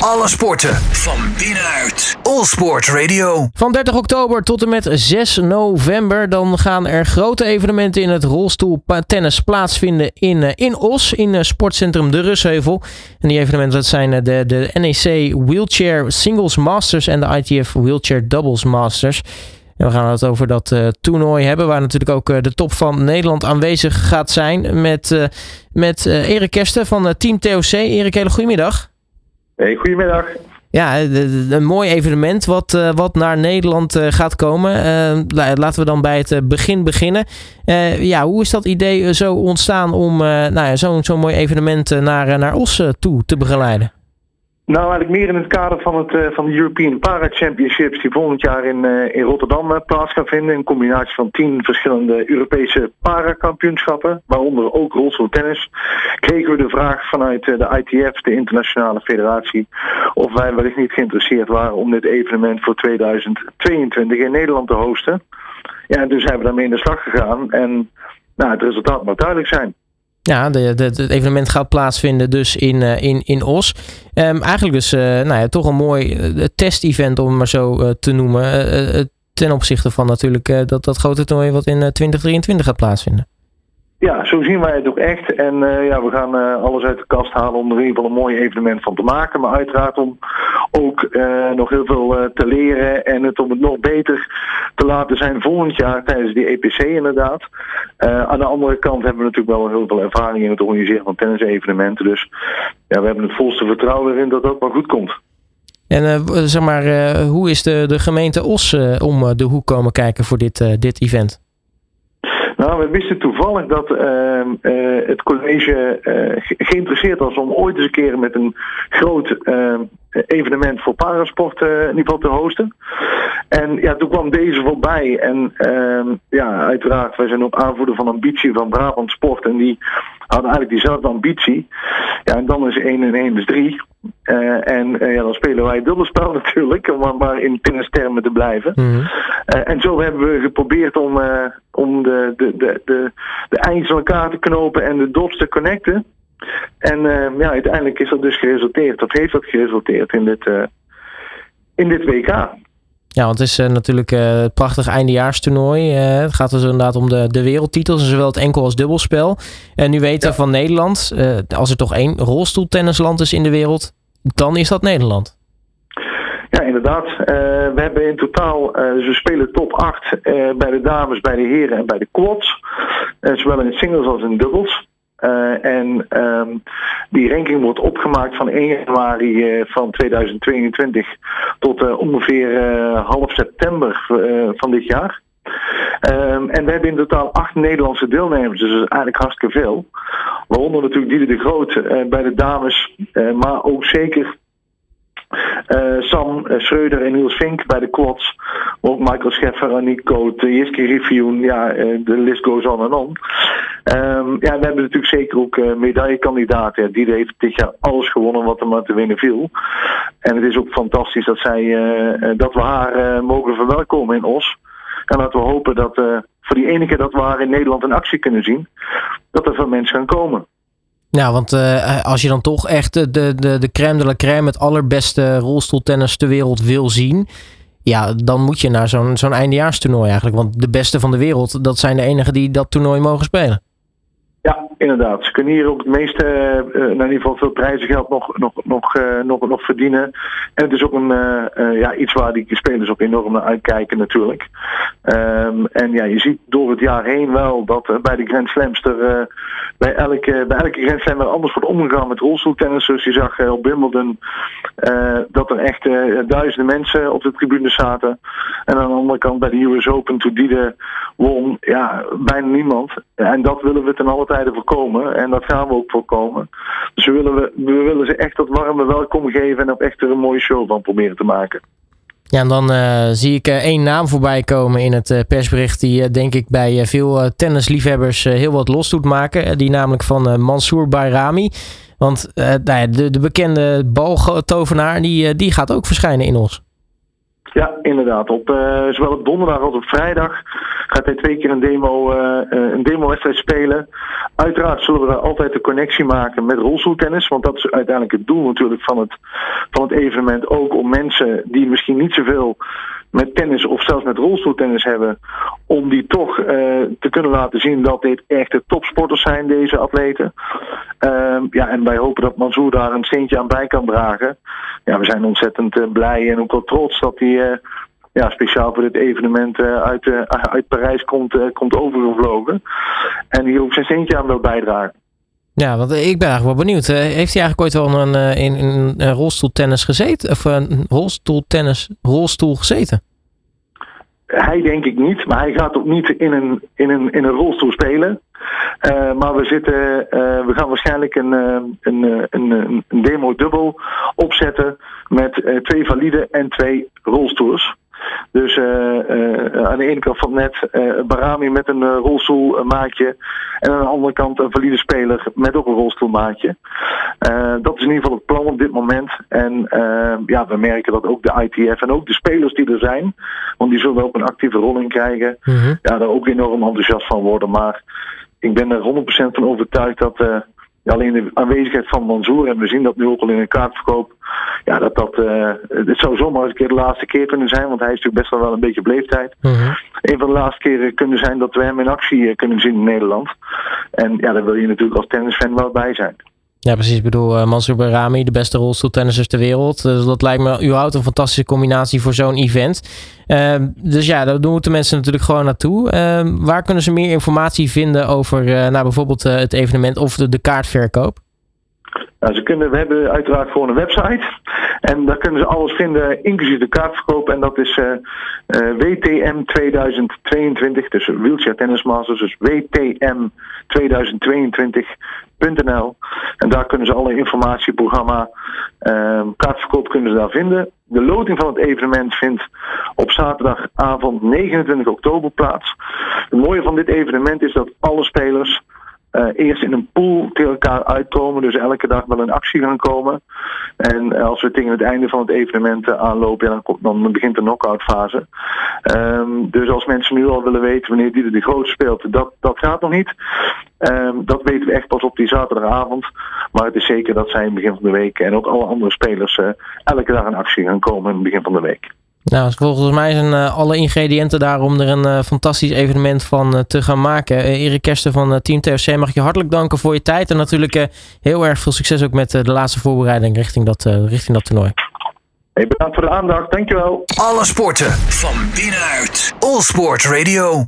Alle sporten van binnenuit. All Sport Radio. Van 30 oktober tot en met 6 november. Dan gaan er grote evenementen in het rolstoeltennis plaatsvinden in, eh, in Os. In eh, sportcentrum De Rusheuvel. En die evenementen dat zijn eh, de, de NEC Wheelchair Singles Masters en de ITF Wheelchair Doubles Masters. En we gaan het over dat uh, toernooi hebben, waar natuurlijk ook uh, de top van Nederland aanwezig gaat zijn. Met, uh, met Erik Kersten van Team TOC. Erik, hele goedemiddag. Hey, goedemiddag. Ja, een mooi evenement wat, wat naar Nederland gaat komen. laten we dan bij het begin beginnen. ja, hoe is dat idee zo ontstaan om nou ja, zo'n zo'n mooi evenement naar, naar Os toe te begeleiden? Nou, eigenlijk meer in het kader van, het, uh, van de European Para Championships die volgend jaar in, uh, in Rotterdam uh, plaats gaan vinden. Een combinatie van tien verschillende Europese parakampioenschappen, waaronder ook rolstoeltennis. Kregen we de vraag vanuit de ITF, de Internationale Federatie, of wij wellicht niet geïnteresseerd waren om dit evenement voor 2022 in Nederland te hosten. Ja, dus zijn we daarmee in de slag gegaan en nou, het resultaat moet duidelijk zijn. Ja, de, het evenement gaat plaatsvinden dus in, uh, in, in Os. Um, eigenlijk dus uh, nou ja, toch een mooi uh, test-event om het maar zo te noemen. ten opzichte van natuurlijk dat, dat grote toernooi wat in 2023 gaat plaatsvinden. Ja, zo zien wij het ook echt. En uh, ja, we gaan uh, alles uit de kast halen om er in ieder geval een mooi evenement van te maken. Maar uiteraard om ook uh, nog heel veel te leren en het om het nog beter te laten zijn volgend jaar tijdens die EPC inderdaad. aan de andere kant hebben we natuurlijk wel heel veel ervaring in het organiseren van tennisevenementen. Dus ja, we hebben het volste vertrouwen erin dat het ook wel goed komt. En zeg maar, hoe is de, de gemeente Os om de hoek komen kijken voor dit, dit event? Nou, we wisten toevallig dat uh, uh, het college uh, geïnteresseerd was om ooit eens een keer met een groot ehm, evenement voor parasport in ieder geval te hosten. En ja, toen kwam deze voorbij. En ehm, ja, uiteraard, wij zijn ook aanvoerder van ambitie van Brabant Sport. En die hadden eigenlijk diezelfde ambitie. Ja, en dan is 1 en 1 is 3. Uh, en uh, ja, dan spelen wij dubbelspel natuurlijk, om maar in tennistermen te blijven. Mm -hmm. uh, en zo hebben we geprobeerd om, om de, de, de, de, de eindjes van elkaar te knopen en de dots te connecten. En ja, uiteindelijk is dat dus geresulteerd, of heeft dat geresulteerd in dit, in dit WK. Ja, want het is uh, natuurlijk een prachtig eindejaarstoernooi. Het gaat dus inderdaad om de, de wereldtitels, zowel het enkel als dubbelspel. En nu weten ja. van Nederland, als er toch één rolstoeltennisland is in de wereld, dan is dat Nederland. Ja, inderdaad. we hebben in totaal, dus we spelen top 8 bij de dames, bij de heren en bij de quads. zowel in singles als in dubbels. Uh, en um, die ranking wordt opgemaakt van 1 januari uh, van 2022 tot uh, ongeveer half september van dit jaar. Um, en we hebben in totaal acht Nederlandse deelnemers, dus dat is eigenlijk hartstikke veel. Waaronder natuurlijk Diede de Groot bij de dames, maar ook zeker uh, Sam Schreuder en Niels Vink bij de quads. Ook Michael Scheffer, Aniek Koot, uh, Jiske. Ja, de list goes on en on. Um, ja, we hebben natuurlijk zeker ook medaillekandidaten. Die heeft dit jaar alles gewonnen wat er maar te winnen viel. En het is ook fantastisch dat, zij, dat we haar mogen verwelkomen in Os. En laten we hopen dat voor die ene keer dat we in Nederland in actie kunnen zien, dat er veel mensen gaan komen. Ja, want uh, als je dan toch echt de, de, de crème de la crème, het allerbeste rolstoeltennis ter wereld wil zien. Ja, dan moet je naar zo'n zo'n eindejaarstoernooi eigenlijk. Want de beste van de wereld, dat zijn de enigen die dat toernooi mogen spelen. Ja, inderdaad. Ze kunnen hier ook het meeste, uh, in ieder geval veel prijzengeld nog, nog, nog, uh, nog, nog verdienen. En het is ook een, ja, iets waar die spelers ook enorm naar uitkijken natuurlijk. Um, en ja, je ziet door het jaar heen wel dat bij de Grand Slams er bij, elke, bij elke Grand Slam er anders wordt omgegaan met rolstoeltennis. Dus je zag op Wimbledon dat er echt duizenden mensen op de tribune zaten. En aan de andere kant bij de US Open, toen die de won, ja, bijna niemand. En dat willen we ten alle tijde voorkomen. En dat gaan we ook voorkomen. Dus we willen, we, willen ze echt dat warme welkom geven en ook echt er een mooie show van proberen te maken. Ja, en dan uh, zie ik uh, één naam voorbij komen in het uh, persbericht die denk ik bij veel tennisliefhebbers heel wat los doet maken. die namelijk van Mansour Bayrami. Want nou ja, de, de bekende baltovenaar die, die gaat ook verschijnen in ons. Ja, inderdaad. Op, uh, zowel op donderdag als op vrijdag gaat hij twee keer een demo, uh, een demo-wedstrijd spelen. Uiteraard zullen we daar altijd de connectie maken met rolstoeltennis. Want dat is uiteindelijk het doel natuurlijk van het, van het evenement. Ook om mensen die misschien niet zoveel met tennis of zelfs met rolstoeltennis hebben, om die toch te kunnen laten zien dat dit echte topsporters zijn, deze atleten. Uh, ja, en wij hopen dat Mansour daar een steentje aan bij kan dragen. Ja, we zijn ontzettend uh, blij en ook wel trots dat hij ja, speciaal voor dit evenement uit, uit Parijs komt, komt overgevlogen. En hier ook zijn steentje aan wil bijdragen. Ja, want ik ben eigenlijk wel benieuwd. Heeft hij eigenlijk ooit wel een, in, in, een rolstoeltennis gezeten? Of een rolstoeltennis rolstoel gezeten? Hij denk ik niet, maar hij gaat ook niet in een, in een, in een rolstoel spelen. Uh, maar we, zitten, uh, we gaan waarschijnlijk een, een, een, een demo dubbel opzetten met twee valide en twee rolstoels. Dus uh, uh, aan de ene kant van net uh, Barami met een rolstoelmaatje. En aan de andere kant een valide speler met ook een rolstoelmaatje. dat is in ieder geval het plan op dit moment. En ja, we merken dat ook de ITF en ook de spelers die er zijn. Want die zullen ook een actieve rol in krijgen. Mm -hmm. Ja, daar ook enorm enthousiast van worden. Maar ik ben er 100% van overtuigd dat alleen de aanwezigheid van Mansour, en we zien dat nu ook al in een kaartverkoop, ja, dat dat, uh, het zou zomaar eens een keer de laatste keer kunnen zijn, want hij is natuurlijk best wel, wel een beetje beleefdheid. Uh -huh. Een van de laatste keren kunnen zijn dat we hem in actie kunnen zien in Nederland. En ja, daar wil je natuurlijk als tennisfan wel bij zijn. Ja, precies. Ik bedoel, uh, Mansour Barami, de beste rolstoeltennissers ter wereld. Dus dat lijkt me überhaupt een fantastische combinatie voor zo'n event. Uh, dus ja, daar de mensen natuurlijk gewoon naartoe. Uh, waar kunnen ze meer informatie vinden over nou, bijvoorbeeld het evenement of de, kaartverkoop? Nou, ze kunnen, we hebben uiteraard gewoon een website. En daar kunnen ze alles vinden, inclusief de kaartverkoop. En dat is uh, uh, WTM 2022, dus Wheelchair Tennis Masters. Dus WTM 2022.nl. En daar kunnen ze alle informatieprogramma, uh, kaartverkoop kunnen ze daar vinden. De loting van het evenement vindt op zaterdagavond 29 oktober plaats. Het mooie van dit evenement is dat alle spelers uh, eerst in een pool tegen elkaar uitkomen. Dus elke dag wel een actie gaan komen. En als we tegen het einde van het evenement aanlopen, ja, dan, dan begint de knock-out fase. Um, dus als mensen nu al willen weten wanneer die de groot speelt, dat, dat gaat nog niet. Um, dat weten we echt pas op die zaterdagavond. Maar het is zeker dat zij in het begin van de week en ook alle andere spelers elke dag een actie gaan komen in het begin van de week. Nou, volgens mij zijn uh, alle ingrediënten daar om er een uh, fantastisch evenement van uh, te gaan maken. Erik Kersten van Team TFC, mag ik je hartelijk danken voor je tijd. En natuurlijk heel erg veel succes ook met de laatste voorbereiding richting dat, richting dat toernooi. Hey, bedankt voor de aandacht, dankjewel. Alle sporten van binnenuit. All Sport Radio.